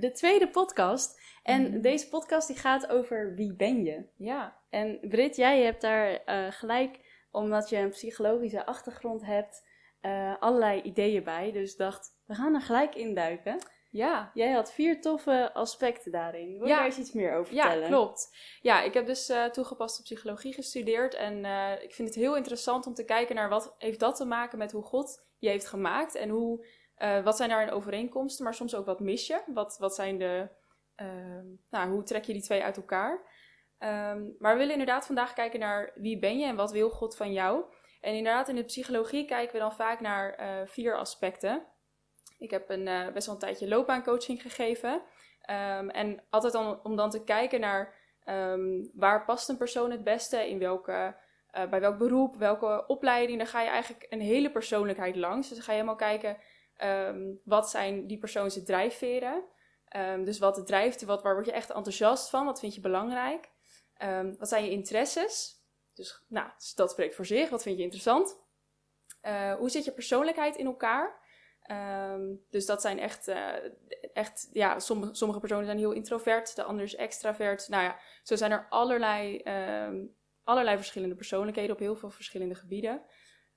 de tweede podcast. En Mhm. deze podcast die gaat over wie ben je. Ja. En Brit, jij hebt daar eh, gelijk, omdat je een psychologische achtergrond hebt, eh, allerlei ideeën bij. Dus dacht, we gaan er gelijk induiken. Ja. Jij had vier toffe aspecten daarin. Wil je Ja. daar eens iets meer over Ja, vertellen? klopt. Ja, ik heb dus eh, toegepaste psychologie gestudeerd. En ik vind het heel interessant om te kijken naar wat heeft dat te maken met hoe God je heeft gemaakt. En hoe, eh, wat zijn daarin overeenkomsten, maar soms ook wat mis je. Wat, wat zijn de, ehm, nou, hoe trek je die twee uit elkaar? Ehm, maar we willen inderdaad vandaag kijken naar wie ben je en wat wil God van jou. En inderdaad, in de psychologie kijken we dan vaak naar eh, vier aspecten. Ik heb een, eh, best wel een tijdje loopbaancoaching gegeven. Ehm, en altijd dan, om dan te kijken naar waar past een persoon het beste, in welke, bij welk beroep, welke opleiding. Dan ga je eigenlijk een hele persoonlijkheid langs. Dus dan ga je helemaal kijken, ehm, wat zijn die persoon zijn drijfveren. Ehm, dus wat drijft, wat, waar word je echt enthousiast van, wat vind je belangrijk. Ehm, wat zijn je interesses? Dus nou, dat spreekt voor zich, wat vind je interessant. Eh, hoe zit je persoonlijkheid in elkaar? Dus dat zijn echt, eh, echt ja, sommige, personen zijn heel introvert, de ander is extravert. Nou ja, zo zijn er allerlei, allerlei verschillende persoonlijkheden op heel veel verschillende gebieden.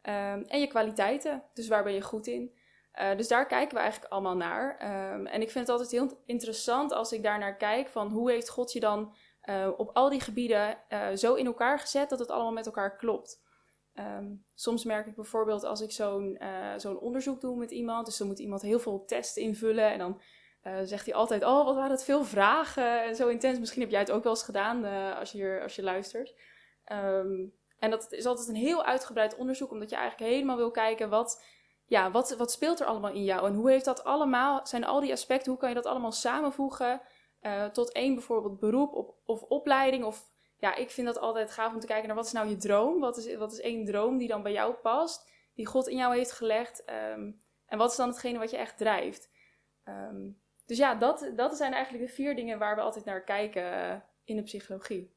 En je kwaliteiten, dus waar ben je goed in? Eh, dus daar kijken we eigenlijk allemaal naar. Ehm, en ik vind het altijd heel interessant als ik daar naar kijk van hoe heeft God je dan eh, op al die gebieden eh, zo in elkaar gezet dat het allemaal met elkaar klopt. Ehm, soms merk ik bijvoorbeeld als ik zo'n zo'n onderzoek doe met iemand, dus dan moet iemand heel veel testen invullen en dan zegt hij altijd, oh wat waren het veel vragen en zo intens. Misschien heb jij het ook wel eens gedaan als, je als je luistert. Ehm, en dat is altijd een heel uitgebreid onderzoek, omdat je eigenlijk helemaal wil kijken wat, ja, wat, wat speelt er allemaal in jou en hoe heeft dat allemaal, zijn al die aspecten, hoe kan je dat allemaal samenvoegen eh, tot één bijvoorbeeld beroep op, of opleiding of ja, ik vind dat altijd gaaf om te kijken naar wat is nou je droom? Wat is, wat is één droom die dan bij jou past, die God in jou heeft gelegd? ehm, en wat is dan hetgene wat je echt drijft? Ehm, dus ja, dat, dat zijn eigenlijk de vier dingen waar we altijd naar kijken eh, in de psychologie.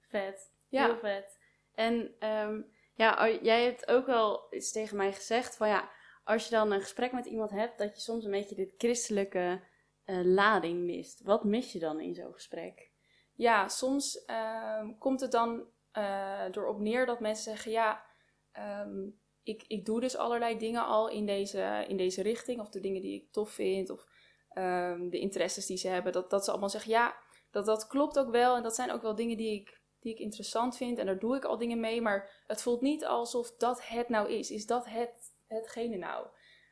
Vet. Ja. Heel vet. En ehm, ja, jij hebt ook wel eens tegen mij gezegd van ja, als je dan een gesprek met iemand hebt, dat je soms een beetje dit christelijke eh, lading mist. Wat mis je dan in zo'n gesprek? Ja, soms ehm, komt het dan eh erop neer dat mensen zeggen: Ja, ehm, ik, ik doe dus allerlei dingen al in deze, in deze richting, of de dingen die ik tof vind, of ehm, de interesses die ze hebben. Dat, dat ze allemaal zeggen: Ja, dat, dat klopt ook wel. En dat zijn ook wel dingen die ik, die ik interessant vind. En daar doe ik al dingen mee. Maar het voelt niet alsof dat het nou is. Is dat het, hetgene nou?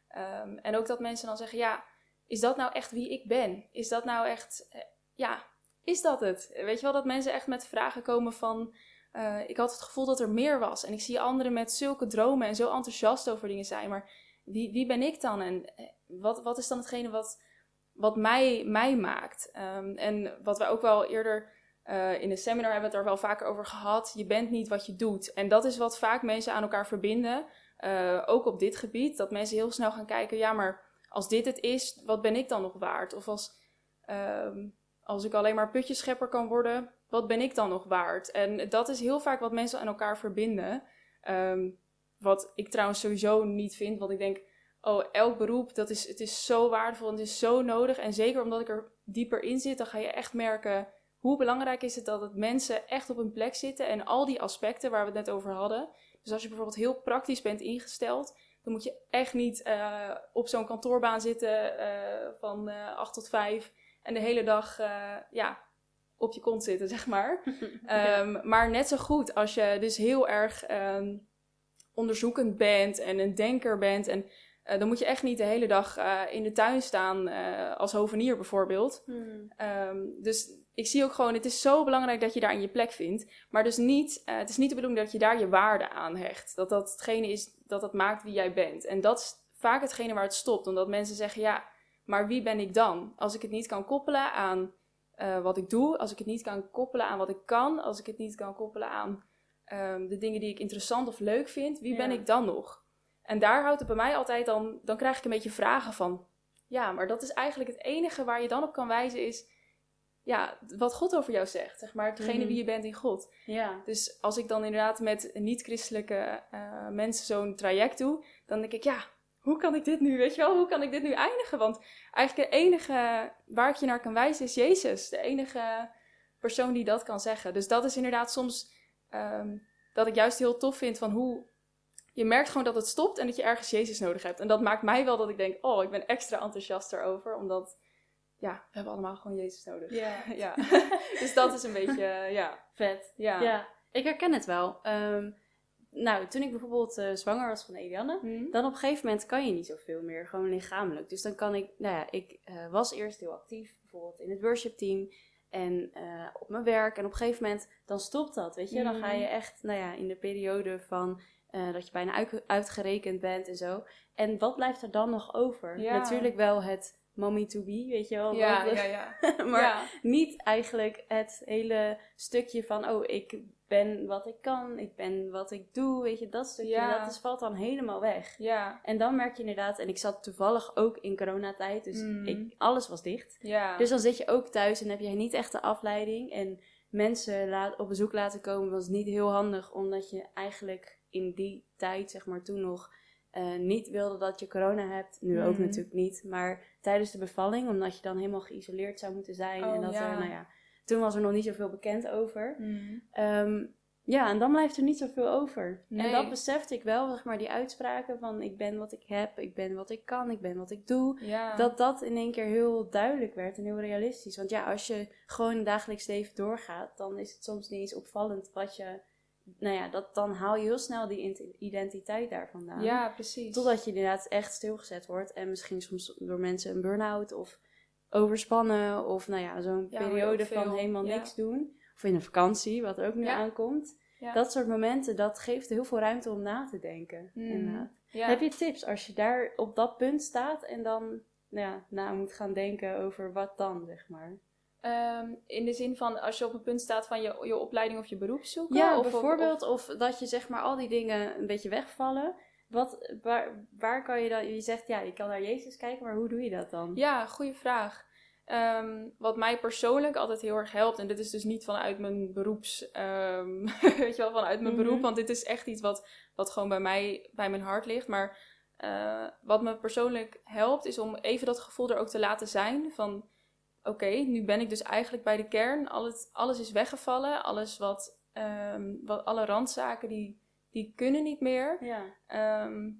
Ehm, en ook dat mensen dan zeggen: Ja, is dat nou echt wie ik ben? Is dat nou echt. eh, ja, is dat het? Weet je wel, dat mensen echt met vragen komen van... eh, ik had het gevoel dat er meer was. En ik zie anderen met zulke dromen en zo enthousiast over dingen zijn. Maar wie, wie ben ik dan? En eh, wat, wat is dan hetgene wat, wat mij, mij maakt? Ehm, en wat we ook wel eerder in een seminar hebben het er wel vaker over gehad. Je bent niet wat je doet. En dat is wat vaak mensen aan elkaar verbinden. Eh, ook op dit gebied. Dat mensen heel snel gaan kijken... Ja, maar als dit het is, wat ben ik dan nog waard? Of als... ehm, als ik alleen maar putjeschepper kan worden, wat ben ik dan nog waard? En dat is heel vaak wat mensen aan elkaar verbinden. Ehm, wat ik trouwens sowieso niet vind, want ik denk, oh, elk beroep, dat is, het is zo waardevol en het is zo nodig. En zeker omdat ik er dieper in zit, dan ga je echt merken hoe belangrijk is het dat het mensen echt op hun plek zitten. En al die aspecten waar we het net over hadden. Dus als je bijvoorbeeld heel praktisch bent ingesteld, dan moet je echt niet eh, op zo'n kantoorbaan zitten eh, van eh 8 tot 5 en de hele dag ja, op je kont zitten, zeg maar. Ehm, maar net zo goed als je dus heel erg ehm, onderzoekend bent en een denker bent. En dan moet je echt niet de hele dag in de tuin staan als hovenier bijvoorbeeld. Hmm. Ehm, dus ik zie ook gewoon, het is zo belangrijk dat je daar in je plek vindt. Maar dus niet, eh, het is niet de bedoeling dat je daar je waarde aan hecht. Dat dat hetgene is dat het maakt wie jij bent. En dat is vaak hetgene waar het stopt. Omdat mensen zeggen, ja, maar wie ben ik dan? Als ik het niet kan koppelen aan eh, wat ik doe, als ik het niet kan koppelen aan wat ik kan, als ik het niet kan koppelen aan ehm, de dingen die ik interessant of leuk vind, wie ben ik dan nog? En daar houdt het bij mij altijd dan, dan krijg ik een beetje vragen van, ja, maar dat is eigenlijk het enige waar je dan op kan wijzen is, ja, wat God over jou zegt, zeg maar, degene Mhm. wie je bent in God. Ja. Dus als ik dan inderdaad met niet-christelijke eh, mensen zo'n traject doe, dan denk ik, ja, hoe kan ik dit nu, weet je wel, hoe kan ik dit nu eindigen? Want eigenlijk de enige waar ik je naar kan wijzen is Jezus. De enige persoon die dat kan zeggen. Dus dat is inderdaad soms ehm, dat ik juist heel tof vind van hoe... Je merkt gewoon dat het stopt en dat je ergens Jezus nodig hebt. En dat maakt mij wel dat ik denk, oh, ik ben extra enthousiast erover. Omdat, ja, we hebben allemaal gewoon Jezus nodig. Ja. ja. dus dat is een beetje, eh, ja, Vet. ja. Ja, ik herken het wel. Ehm, nou, toen ik bijvoorbeeld eh, zwanger was van Eliane, Hm? dan op een gegeven moment kan je niet zoveel meer, gewoon lichamelijk. Dus dan kan ik, nou ja, ik eh, was eerst heel actief, bijvoorbeeld in het worshipteam en op mijn werk. En op een gegeven moment, dan stopt dat, weet je. Dan ga je Mhm. echt, nou ja, in de periode van dat je bijna uit- uitgerekend bent en zo. En wat blijft er dan nog over? Ja. Natuurlijk wel het mommy to be, weet je wel. Ja, ja, ja. maar ja. niet eigenlijk het hele stukje van, oh, ik ben wat ik kan, ik ben wat ik doe, weet je, dat stukje, Ja. dat is, valt dan helemaal weg. Ja, En dan merk je inderdaad, en ik zat toevallig ook in coronatijd, dus Mm. ik, alles was dicht. ja. Dus dan zit je ook thuis en heb je niet echt de afleiding. En mensen laat, op bezoek laten komen was niet heel handig, omdat je eigenlijk in die tijd, zeg maar toen nog, eh, niet wilde dat je corona hebt. Nu ook Mhm. natuurlijk niet, maar tijdens de bevalling, omdat je dan helemaal geïsoleerd zou moeten zijn. Oh, en dat ja. er, nou ja, toen was er nog niet zoveel bekend over. Hm. Ehm, ja, en dan blijft er niet zoveel over. En dat besefte ik wel, zeg maar, die uitspraken van ik ben wat ik heb, ik ben wat ik kan, ik ben wat ik doe Ja. dat dat in één keer heel duidelijk werd en heel realistisch. Want ja, als je gewoon dagelijks leven doorgaat, dan is het soms niet eens opvallend wat je. Nou ja, dat, dan haal je heel snel die identiteit daar vandaan. Ja, precies. Totdat je inderdaad echt stilgezet wordt en misschien soms door mensen een burn-out of overspannen of nou ja, zo'n Ja, periode van veel, helemaal ja. niks doen. Of in een vakantie, wat ook nu Ja. aankomt. Dat soort momenten, dat geeft heel veel ruimte om na te denken. Mm. Heb je tips als je daar op dat punt staat en dan nou ja, na moet gaan denken over wat dan, zeg maar? Ehm, in de zin van als je op een punt staat van je, je opleiding of je beroep zoeken? Ja, of, bijvoorbeeld, of, dat je zeg maar al die dingen een beetje wegvallen. Wat, waar, waar kan je dan, je zegt ja, je kan naar Jezus kijken, maar hoe doe je dat dan? Ja, goede vraag. Ehm, wat mij persoonlijk altijd heel erg helpt, en dit is dus niet vanuit mijn beroeps, ehm, weet je wel, vanuit mijn Mhm. beroep, want dit is echt iets wat, wat gewoon bij mij, bij mijn hart ligt. Maar eh, wat me persoonlijk helpt, is om even dat gevoel er ook te laten zijn van, oké, nu ben ik dus eigenlijk bij de kern, alles, alles is weggevallen, alles wat, ehm, wat alle randzaken die, die kunnen niet meer. Ja, Ehm,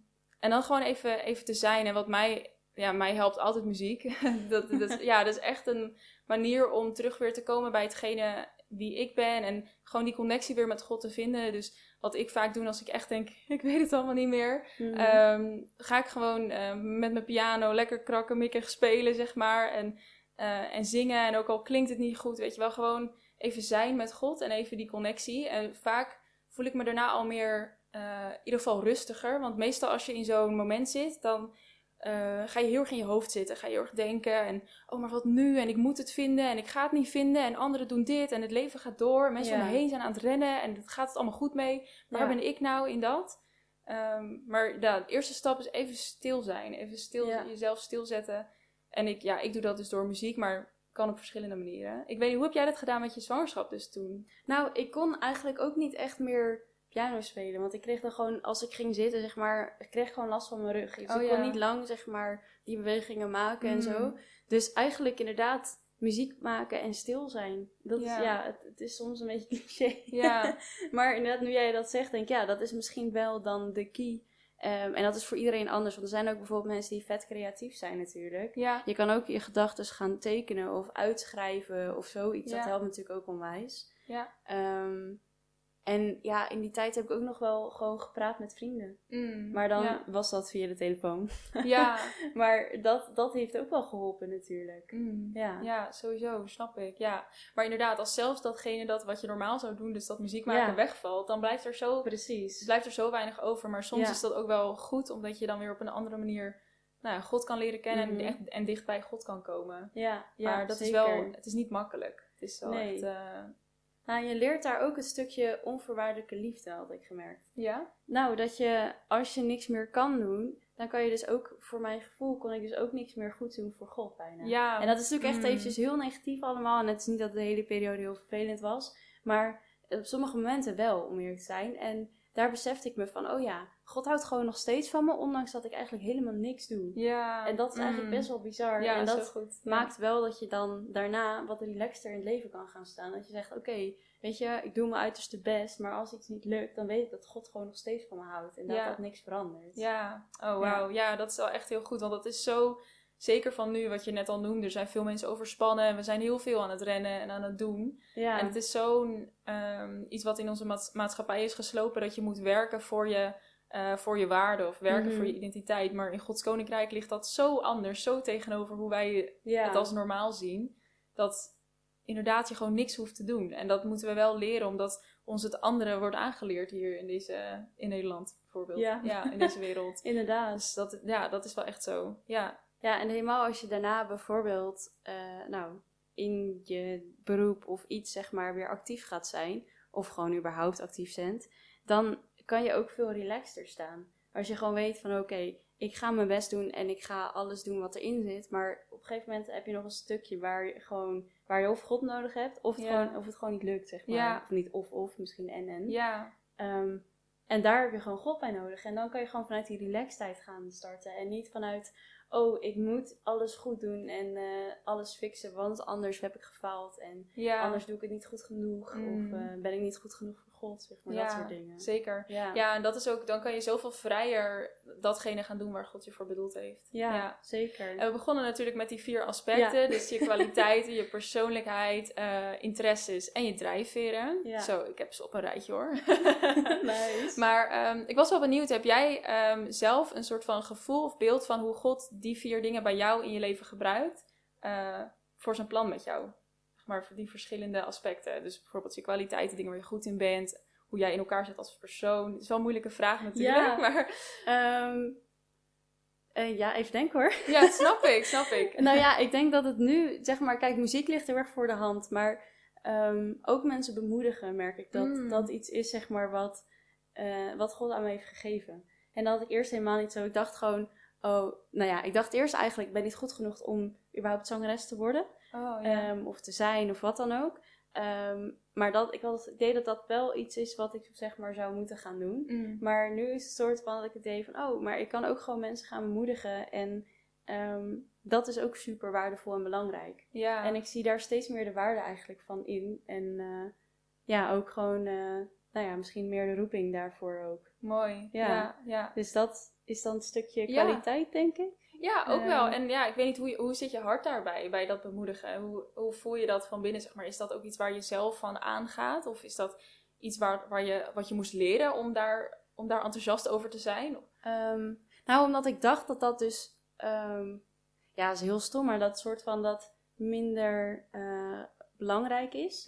en dan gewoon even, even te zijn. En wat mij, ja, mij helpt altijd muziek. dat, dat, ja, dat is echt een manier om terug weer te komen bij hetgene wie ik ben. En gewoon die connectie weer met God te vinden. Dus wat ik vaak doe als ik echt denk, ik weet het allemaal niet meer. Mhm. Ehm, ga ik gewoon eh, met mijn piano lekker krakken, mikken, spelen, zeg maar. En, eh, en zingen. En ook al klinkt het niet goed, weet je wel, gewoon even zijn met God en even die connectie. En vaak voel ik me daarna al meer, eh, in ieder geval rustiger. Want meestal als je in zo'n moment zit, dan eh, ga je heel erg in je hoofd zitten. Ga je heel erg denken en, oh maar wat nu? En ik moet het vinden en ik ga het niet vinden. En anderen doen dit en het leven gaat door. Mensen Ja. om me heen zijn aan het rennen en het gaat het allemaal goed mee. Waar Ja. ben ik nou in dat? Ehm, maar ja, de eerste stap is even stil zijn. Even stil, Ja. jezelf stilzetten. En ik, ja, ik doe dat dus door muziek, maar kan op verschillende manieren. Ik weet niet, hoe heb jij dat gedaan met je zwangerschap dus toen? Nou, ik kon eigenlijk ook niet echt meer piano spelen. Want ik kreeg dan gewoon, als ik ging zitten, zeg maar, ik kreeg gewoon last van mijn rug. Dus Oh, ik ja. kon niet lang, zeg maar, die bewegingen maken en Mm. zo. Dus eigenlijk inderdaad muziek maken en stil zijn. Dat Ja. is, ja, het, het is soms een beetje cliché. Ja, maar inderdaad, nu jij dat zegt, denk ik, ja, dat is misschien wel dan de key. Ehm, en dat is voor iedereen anders. Want er zijn ook bijvoorbeeld mensen die vet creatief zijn natuurlijk. ja, Je kan ook je gedachten gaan tekenen of uitschrijven of zoiets. Ja. Dat helpt natuurlijk ook onwijs. ja. Ehm, en ja, in die tijd heb ik ook nog wel gewoon gepraat met vrienden. Mm, Maar dan Ja, was dat via de telefoon. ja. Maar dat, dat heeft ook wel geholpen natuurlijk. Mm. Ja. Ja, sowieso, snap ik. Ja. Maar inderdaad, als zelfs datgene dat wat je normaal zou doen, dus dat muziek maken, Ja. wegvalt, dan blijft er, zo, Precies. blijft er zo weinig over. Maar soms Ja. is dat ook wel goed, omdat je dan weer op een andere manier nou, God kan leren kennen Mhm. en, echt, en dicht bij God kan komen. Ja, ja maar dat zeker. is wel, het is niet makkelijk. Het is wel Nee. echt, eh, Nou, je leert daar ook een stukje onvoorwaardelijke liefde, had ik gemerkt. ja? Nou, dat je als je niks meer kan doen, dan kan je dus ook, voor mijn gevoel, kon ik dus ook niks meer goed doen voor God bijna. Ja. En dat is natuurlijk echt Mm. eventjes heel negatief allemaal. En het is niet dat de hele periode heel vervelend was. Maar op sommige momenten wel, om eerlijk te zijn. En daar besefte ik me van, oh ja, God houdt gewoon nog steeds van me, ondanks dat ik eigenlijk helemaal niks doe. Ja. En dat is eigenlijk Mm. best wel bizar. Ja, en dat zo goed. Maakt wel dat je dan daarna wat relaxter in het leven kan gaan staan. Dat je zegt, oké, weet je, ik doe mijn uiterste best, maar als iets niet lukt, dan weet ik dat God gewoon nog steeds van me houdt. En dat Ja. dat niks verandert. Ja, oh wauw. Ja. dat is wel echt heel goed. Want dat is zo, zeker van nu, wat je net al noemde, er zijn veel mensen overspannen. En we zijn heel veel aan het rennen en aan het doen. Ja. En het is zo'n ehm, iets wat in onze maats- maatschappij is geslopen, dat je moet werken voor je, eh, voor je waarde of werken Mhm. voor je identiteit. Maar in Gods Koninkrijk ligt dat zo anders, zo tegenover hoe wij ja. het als normaal zien. Dat inderdaad je gewoon niks hoeft te doen. En dat moeten we wel leren, omdat ons het andere wordt aangeleerd hier in, deze, in Nederland bijvoorbeeld. Ja. in deze wereld. Inderdaad. Dus dat, ja, dat is wel echt zo. Ja, Ja, en helemaal als je daarna bijvoorbeeld, eh, nou, in je beroep of iets zeg maar weer actief gaat zijn, of gewoon überhaupt actief bent, dan kan je ook veel relaxter staan. Als je gewoon weet van oké, ik ga mijn best doen en ik ga alles doen wat erin zit, maar op een gegeven moment heb je nog een stukje waar je gewoon, waar je of God nodig hebt, of het, Ja. gewoon, of het gewoon niet lukt, zeg maar. Ja. Of niet of of, misschien en en. ja, Ehm, en daar heb je gewoon God bij nodig. En dan kan je gewoon vanuit die relaxedheid gaan starten. En niet vanuit, oh, ik moet alles goed doen en eh, alles fixen, want anders heb ik gefaald. En ja. anders doe ik het niet goed genoeg. Mm. Of eh, ben ik niet goed genoeg God, zeg maar, ja, dat soort dingen. Zeker. Ja, Ja, en dat is ook, dan kan je zoveel vrijer datgene gaan doen waar God je voor bedoeld heeft. ja, zeker. En we begonnen natuurlijk met die vier aspecten. Ja. Dus je kwaliteiten, je persoonlijkheid, eh, interesses en je drijfveren. Ja. Zo, ik heb ze op een rijtje hoor. nice. maar ehm, ik was wel benieuwd, heb jij ehm, zelf een soort van gevoel of beeld van hoe God die vier dingen bij jou in je leven gebruikt eh, voor zijn plan met jou? Maar voor die verschillende aspecten. Dus bijvoorbeeld je kwaliteiten, dingen waar je goed in bent, hoe jij in elkaar zit als persoon. Het is wel een moeilijke vraag natuurlijk, Ja. maar Ehm, eh, ja, even denken hoor. ja, snap ik, snap ik. Nou ja, ik denk dat het nu, zeg maar, kijk, muziek ligt heel erg voor de hand. Maar ehm, ook mensen bemoedigen, merk ik. Dat Mm. dat iets is, zeg maar, wat, eh, wat God aan me heeft gegeven. En dat had ik eerst helemaal niet zo. Ik dacht gewoon, oh, nou ja, ik dacht eerst eigenlijk, ik ben niet goed genoeg om überhaupt zangeres te worden. Oh ja. ehm, of te zijn, of wat dan ook. Ehm, maar dat, ik had het idee dat dat wel iets is wat ik, zeg maar, zou moeten gaan doen. Mm. Maar nu is het soort van dat ik het idee van, oh, maar ik kan ook gewoon mensen gaan bemoedigen. En ehm, dat is ook super waardevol en belangrijk. Ja. En ik zie daar steeds meer de waarde eigenlijk van in. En eh, ja, ook gewoon, eh, nou ja, misschien meer de roeping daarvoor ook. Mooi. Ja. Ja, ja. Dus dat is dan een stukje Ja. kwaliteit, denk ik. Ja, ook wel. En ja, ik weet niet, hoe, hoe zit je hart daarbij, bij dat bemoedigen? Hoe, hoe voel je dat van binnen, zeg maar? Is dat ook iets waar je zelf van aangaat? Of is dat iets waar, waar je, wat je moest leren om daar, om daar enthousiast over te zijn? Ehm, nou, omdat ik dacht dat dat dus, ehm, ja, dat is heel stom, maar dat soort van dat minder eh, belangrijk is.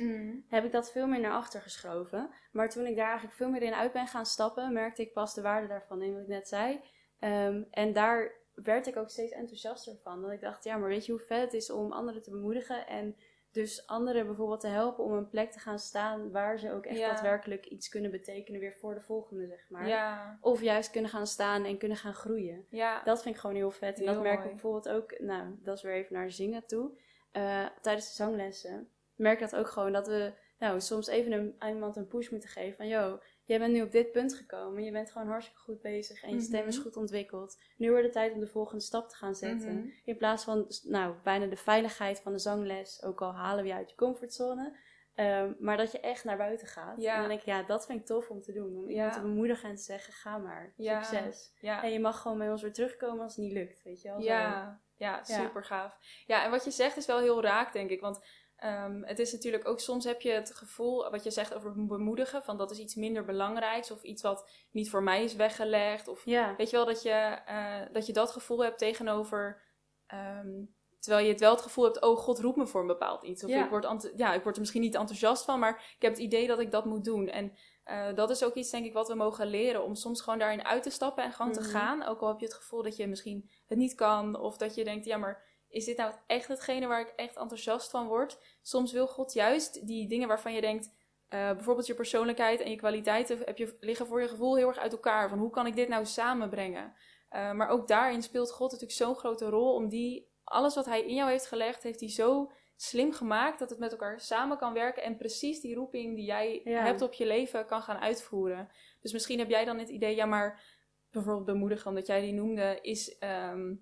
heb ik dat veel meer naar achter geschoven. Maar toen ik daar eigenlijk veel meer in uit ben gaan stappen, merkte ik pas de waarde daarvan in wat ik net zei. Ehm, en daar werd ik ook steeds enthousiaster van. Dat ik dacht, ja, maar weet je hoe vet het is om anderen te bemoedigen en dus anderen bijvoorbeeld te helpen om een plek te gaan staan waar ze ook echt Ja. daadwerkelijk iets kunnen betekenen weer voor de volgende, zeg maar. Ja, Of juist kunnen gaan staan en kunnen gaan groeien. ja. Dat vind ik gewoon heel vet. En Heel dat merk mooi. ik bijvoorbeeld ook, nou, dat is weer even naar zingen toe. Eh, tijdens de zanglessen merk ik dat ook gewoon dat we nou, soms even een, iemand een push moeten geven. Van, yo, jij bent nu op dit punt gekomen. Je bent gewoon hartstikke goed bezig en je stem is Mhm. goed ontwikkeld. Nu wordt het tijd om de volgende stap te gaan zetten. Mhm. In plaats van, nou, bijna de veiligheid van de zangles. Ook al halen we je uit je comfortzone. Ehm, maar dat je echt naar buiten gaat. Ja. En dan denk ik, ja, dat vind ik tof om te doen. Om Ja. iemand te bemoedigen en te zeggen, ga maar. Ja. Succes. En je mag gewoon bij ons weer terugkomen als het niet lukt, weet je wel. Ja, ja, super gaaf. Ja, en wat je zegt is wel heel raak, denk ik. Want ehm, het is natuurlijk ook soms heb je het gevoel, wat je zegt over bemoedigen, van dat is iets minder belangrijks of iets wat niet voor mij is weggelegd. Of Ja. weet je wel dat je, eh, dat, je dat gevoel hebt tegenover. ehm, terwijl je het wel het gevoel hebt, oh god roept me voor een bepaald iets. Of Ja. ik, word ja, ik word er misschien niet enthousiast van, maar ik heb het idee dat ik dat moet doen. En eh, dat is ook iets, denk ik, wat we mogen leren. Om soms gewoon daarin uit te stappen en gewoon Mhm. te gaan. Ook al heb je het gevoel dat je misschien het niet kan. Of dat je denkt, ja, maar is dit nou echt hetgene waar ik echt enthousiast van word? Soms wil God juist die dingen waarvan je denkt... eh, bijvoorbeeld je persoonlijkheid en je kwaliteiten heb je, liggen voor je gevoel heel erg uit elkaar. Van hoe kan ik dit nou samenbrengen? Eh, maar ook daarin speelt God natuurlijk zo'n grote rol. Om die, alles wat hij in jou heeft gelegd, heeft hij zo slim gemaakt dat het met elkaar samen kan werken. En precies die roeping die jij Ja. hebt op je leven kan gaan uitvoeren. Dus misschien heb jij dan het idee, ja, maar bijvoorbeeld bemoedigen, omdat jij die noemde, is ehm,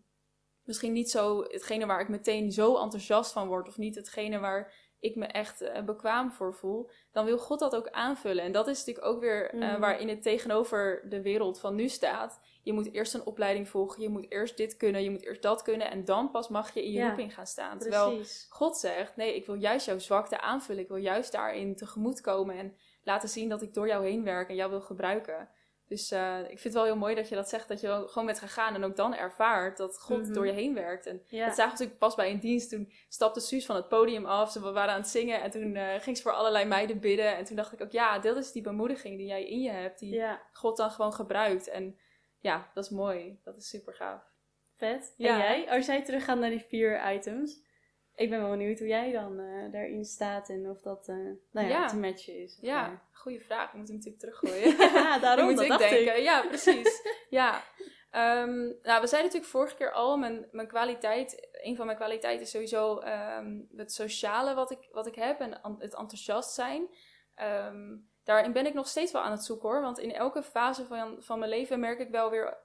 misschien niet zo hetgene waar ik meteen zo enthousiast van word, of niet hetgene waar ik me echt uh, bekwaam voor voel, dan wil God dat ook aanvullen. En dat is natuurlijk ook weer uh, Mhm. waarin het tegenover de wereld van nu staat. Je moet eerst een opleiding volgen, je moet eerst dit kunnen, je moet eerst dat kunnen, en dan pas mag je in je Ja, roeping gaan staan. Terwijl Precies. God zegt: Nee, ik wil juist jouw zwakte aanvullen. Ik wil juist daarin tegemoetkomen en laten zien dat ik door jou heen werk en jou wil gebruiken. Dus eh, ik vind het wel heel mooi dat je dat zegt, dat je gewoon bent gegaan en ook dan ervaart dat God Mhm. door je heen werkt. En Ja. dat zagen we natuurlijk pas bij een dienst. Toen stapte Suus van het podium af, ze waren aan het zingen en toen eh, ging ze voor allerlei meiden bidden. En toen dacht ik ook, ja, dit is die bemoediging die jij in je hebt, die ja, God dan gewoon gebruikt. En ja, dat is mooi. Dat is super gaaf. vet. Ja. En jij, als jij teruggaat naar die vier items, ik ben wel benieuwd hoe jij dan eh, daarin staat en of dat eh, nou ja, Ja. te matchen is. Ja, maar. goede vraag. Ik moet hem natuurlijk teruggooien. ja, daarom moet dat ik dacht denken. ik. Ja, precies. ja. Ehm, nou, we zeiden natuurlijk vorige keer al, mijn, mijn kwaliteit, een van mijn kwaliteiten is sowieso ehm, het sociale wat ik, wat ik heb en an- het enthousiast zijn. Ehm, daarin ben ik nog steeds wel aan het zoeken hoor, want in elke fase van, van mijn leven merk ik wel weer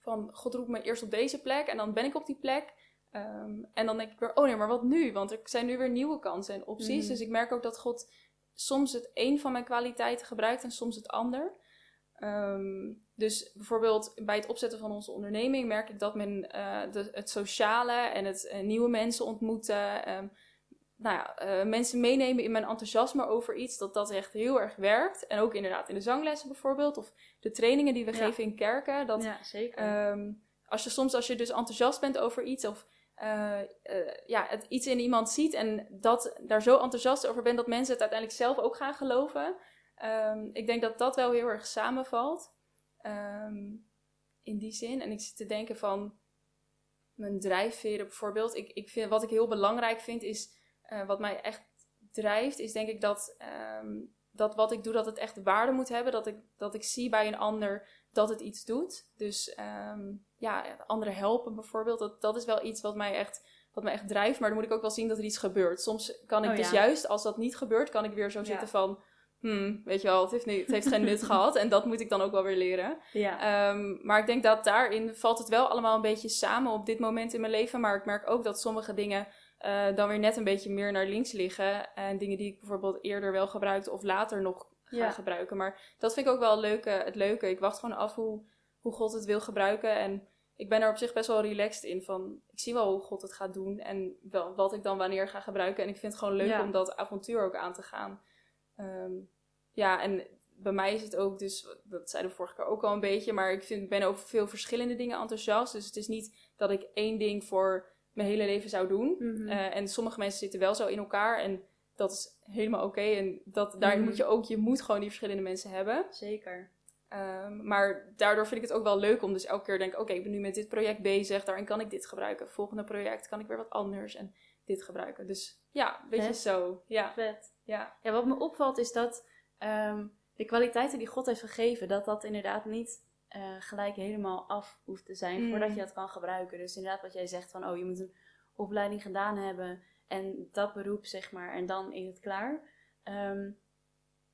van, God roept me eerst op deze plek en dan ben ik op die plek. Ehm, en dan denk ik weer, oh nee, maar wat nu? Want er zijn nu weer nieuwe kansen en opties. Mhm. Dus ik merk ook dat God soms het een van mijn kwaliteiten gebruikt en soms het ander. Ehm, dus bijvoorbeeld bij het opzetten van onze onderneming merk ik dat men eh, de, het sociale en het eh, nieuwe mensen ontmoeten, ehm, nou ja, eh, mensen meenemen in mijn enthousiasme over iets, dat dat echt heel erg werkt. En ook inderdaad in de zanglessen bijvoorbeeld, of de trainingen die we Ja. geven in kerken. Dat, ja, zeker. Als je soms, als je dus enthousiast bent over iets of eh, eh, ja, het iets in iemand ziet en dat, daar zo enthousiast over bent dat mensen het uiteindelijk zelf ook gaan geloven. Ehm, ik denk dat dat wel heel erg samenvalt ehm, in die zin. En ik zit te denken van mijn drijfveren bijvoorbeeld. Ik, ik vind, wat ik heel belangrijk vind is, eh, wat mij echt drijft, is denk ik dat, ehm, dat wat ik doe, dat het echt waarde moet hebben. Dat ik, dat ik zie bij een ander dat het iets doet. Dus ehm, ja, anderen helpen bijvoorbeeld. Dat, dat is wel iets wat mij, echt, wat mij echt drijft. Maar dan moet ik ook wel zien dat er iets gebeurt. Soms kan ik Oh, dus ja. juist, als dat niet gebeurt, kan ik weer zo Ja. zitten van... Hmm, weet je wel, het heeft, niet, het heeft geen nut gehad. En dat moet ik dan ook wel weer leren. ja. Ehm, maar ik denk dat daarin valt het wel allemaal een beetje samen op dit moment in mijn leven. Maar ik merk ook dat sommige dingen eh, dan weer net een beetje meer naar links liggen. En dingen die ik bijvoorbeeld eerder wel gebruikte of later nog ga Ja. gebruiken. Maar dat vind ik ook wel het leuke, het leuke. Ik wacht gewoon af hoe, hoe God het wil gebruiken. En ik ben er op zich best wel relaxed in. Van, ik zie wel hoe God het gaat doen. En wel, wat ik dan wanneer ga gebruiken. En ik vind het gewoon leuk Ja. om dat avontuur ook aan te gaan. Ehm, ja, en bij mij is het ook dus, dat zeiden we vorige keer ook al een beetje, maar ik vind, ben over veel verschillende dingen enthousiast. Dus het is niet dat ik één ding voor mijn hele leven zou doen. Mhm. Eh, en sommige mensen zitten wel zo in elkaar en dat is helemaal oké. En dat, daarin Mhm. moet je ook, je moet gewoon die verschillende mensen hebben. Zeker. Ehm, maar daardoor vind ik het ook wel leuk om dus elke keer te denken, oké, ik ben nu met dit project bezig, daarin kan ik dit gebruiken. Volgende project kan ik weer wat anders en dit gebruiken. Dus ja, een beetje Vet. zo. Ja, Vet. ja. Ja, wat me opvalt is dat ehm, de kwaliteiten die God heeft gegeven, dat dat inderdaad niet eh, gelijk helemaal af hoeft te zijn Mm. voordat je dat kan gebruiken. Dus inderdaad wat jij zegt van, oh, je moet een opleiding gedaan hebben en dat beroep, zeg maar, en dan is het klaar. Ehm,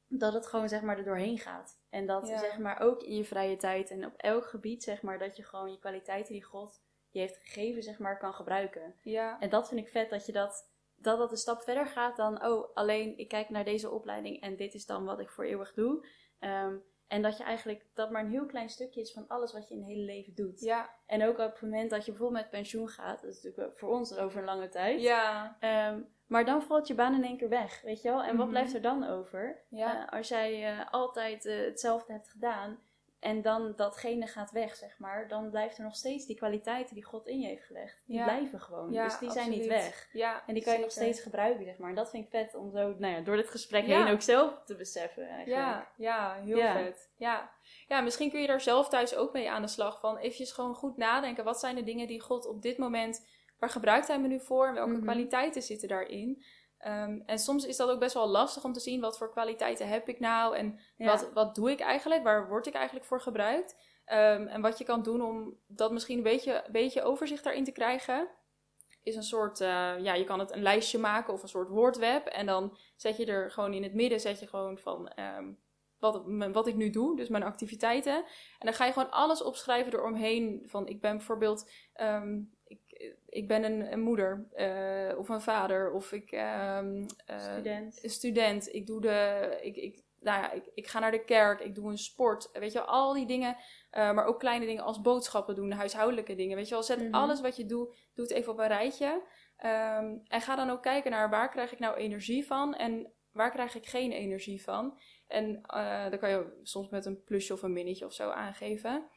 dat het gewoon, zeg maar, er doorheen gaat. En dat, Ja. zeg maar, ook in je vrije tijd en op elk gebied, zeg maar, dat je gewoon je kwaliteiten die God je heeft gegeven, zeg maar, kan gebruiken. Ja, En dat vind ik vet, dat je dat, dat dat een stap verder gaat dan, oh, alleen ik kijk naar deze opleiding en dit is dan wat ik voor eeuwig doe. Ehm, en dat je eigenlijk, dat maar een heel klein stukje is van alles wat je in het hele leven doet. ja, En ook op het moment dat je bijvoorbeeld met pensioen gaat, dat is natuurlijk voor ons over een lange tijd. ja, Ehm, maar dan valt je baan in één keer weg, weet je wel? En wat Mhm. blijft er dan over? ja. Eh, als jij eh, altijd eh, hetzelfde hebt gedaan en dan datgene gaat weg, zeg maar, dan blijft er nog steeds die kwaliteiten die God in je heeft gelegd. Die Ja. blijven gewoon. Ja, dus die zijn niet weg. Ja, En die kan je nog steeds gebruiken, zeg maar. En dat vind ik vet om zo, nou ja, door dit gesprek heen ook zelf te beseffen eigenlijk. Ja, ja, heel vet. Ja. ja, misschien kun je daar zelf thuis ook mee aan de slag. Van eventjes gewoon goed nadenken. Wat zijn de dingen die God op dit moment... Waar gebruikt hij me nu voor? En welke Mhm. kwaliteiten zitten daarin? Ehm, en soms is dat ook best wel lastig om te zien... Wat voor kwaliteiten heb ik nou? En Ja. wat, wat doe ik eigenlijk? Waar word ik eigenlijk voor gebruikt? Ehm, en wat je kan doen om dat misschien een beetje, beetje overzicht daarin te krijgen... Is een soort, eh, ja, je kan het een lijstje maken of een soort woordweb. En dan zet je er gewoon in het midden, zet je gewoon van... ehm, wat, wat ik nu doe, dus mijn activiteiten. En dan ga je gewoon alles opschrijven eromheen. Van ik ben bijvoorbeeld, ik, ben een, een moeder eh, of een vader of ik ehm, eh, Student. een student. Ik doe de, ik, ik, nou ja, ik, ik ga naar de kerk, ik doe een sport. Weet je wel, al die dingen. eh, maar ook kleine dingen als boodschappen doen, huishoudelijke dingen. Weet je wel, zet Mhm. alles wat je doet, doe het even op een rijtje. Ehm, en ga dan ook kijken naar waar krijg ik nou energie van en waar krijg ik geen energie van. En eh dan kan je soms met een plusje of een minnetje of zo aangeven.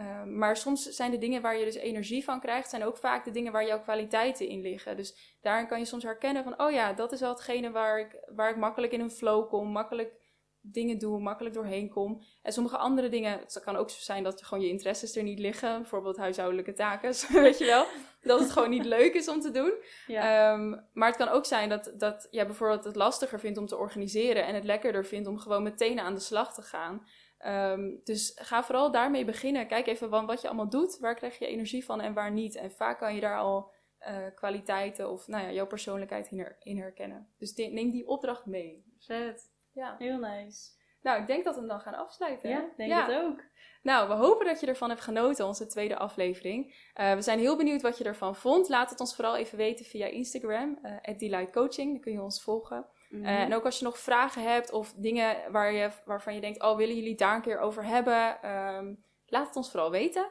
Ehm, maar soms zijn de dingen waar je dus energie van krijgt, zijn ook vaak de dingen waar jouw kwaliteiten in liggen. Dus daarin kan je soms herkennen van, oh ja, dat is wel hetgene waar ik, waar ik makkelijk in een flow kom, makkelijk dingen doe, makkelijk doorheen kom. En sommige andere dingen, het kan ook zo zijn dat gewoon je interesses er niet liggen, bijvoorbeeld huishoudelijke taken, weet je wel. Dat het gewoon niet leuk is om te doen. Ja. Ehm, maar het kan ook zijn dat, dat jij bijvoorbeeld het lastiger vindt om te organiseren en het lekkerder vindt om gewoon meteen aan de slag te gaan. Ehm, dus ga vooral daarmee beginnen. Kijk even van wat je allemaal doet, waar krijg je energie van en waar niet. En vaak kan je daar al eh, kwaliteiten of nou ja, jouw persoonlijkheid in, her- in herkennen. Dus neem die opdracht mee. Vet. Ja. Heel nice. Nou, ik denk dat we hem dan gaan afsluiten. hè? Ja, denk Ja. het ook. Nou, we hopen dat je ervan hebt genoten, onze tweede aflevering. Eh, we zijn heel benieuwd wat je ervan vond. Laat het ons vooral even weten via Instagram, eh @delightcoaching. Dan kun je ons volgen. Mhm. Eh, en ook als je nog vragen hebt of dingen waar je, waarvan je denkt, oh, willen jullie daar een keer over hebben? Ehm, laat het ons vooral weten.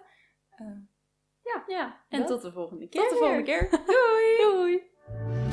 ja, en dat- tot de volgende keer. Tot de volgende keer. Doei! Doei!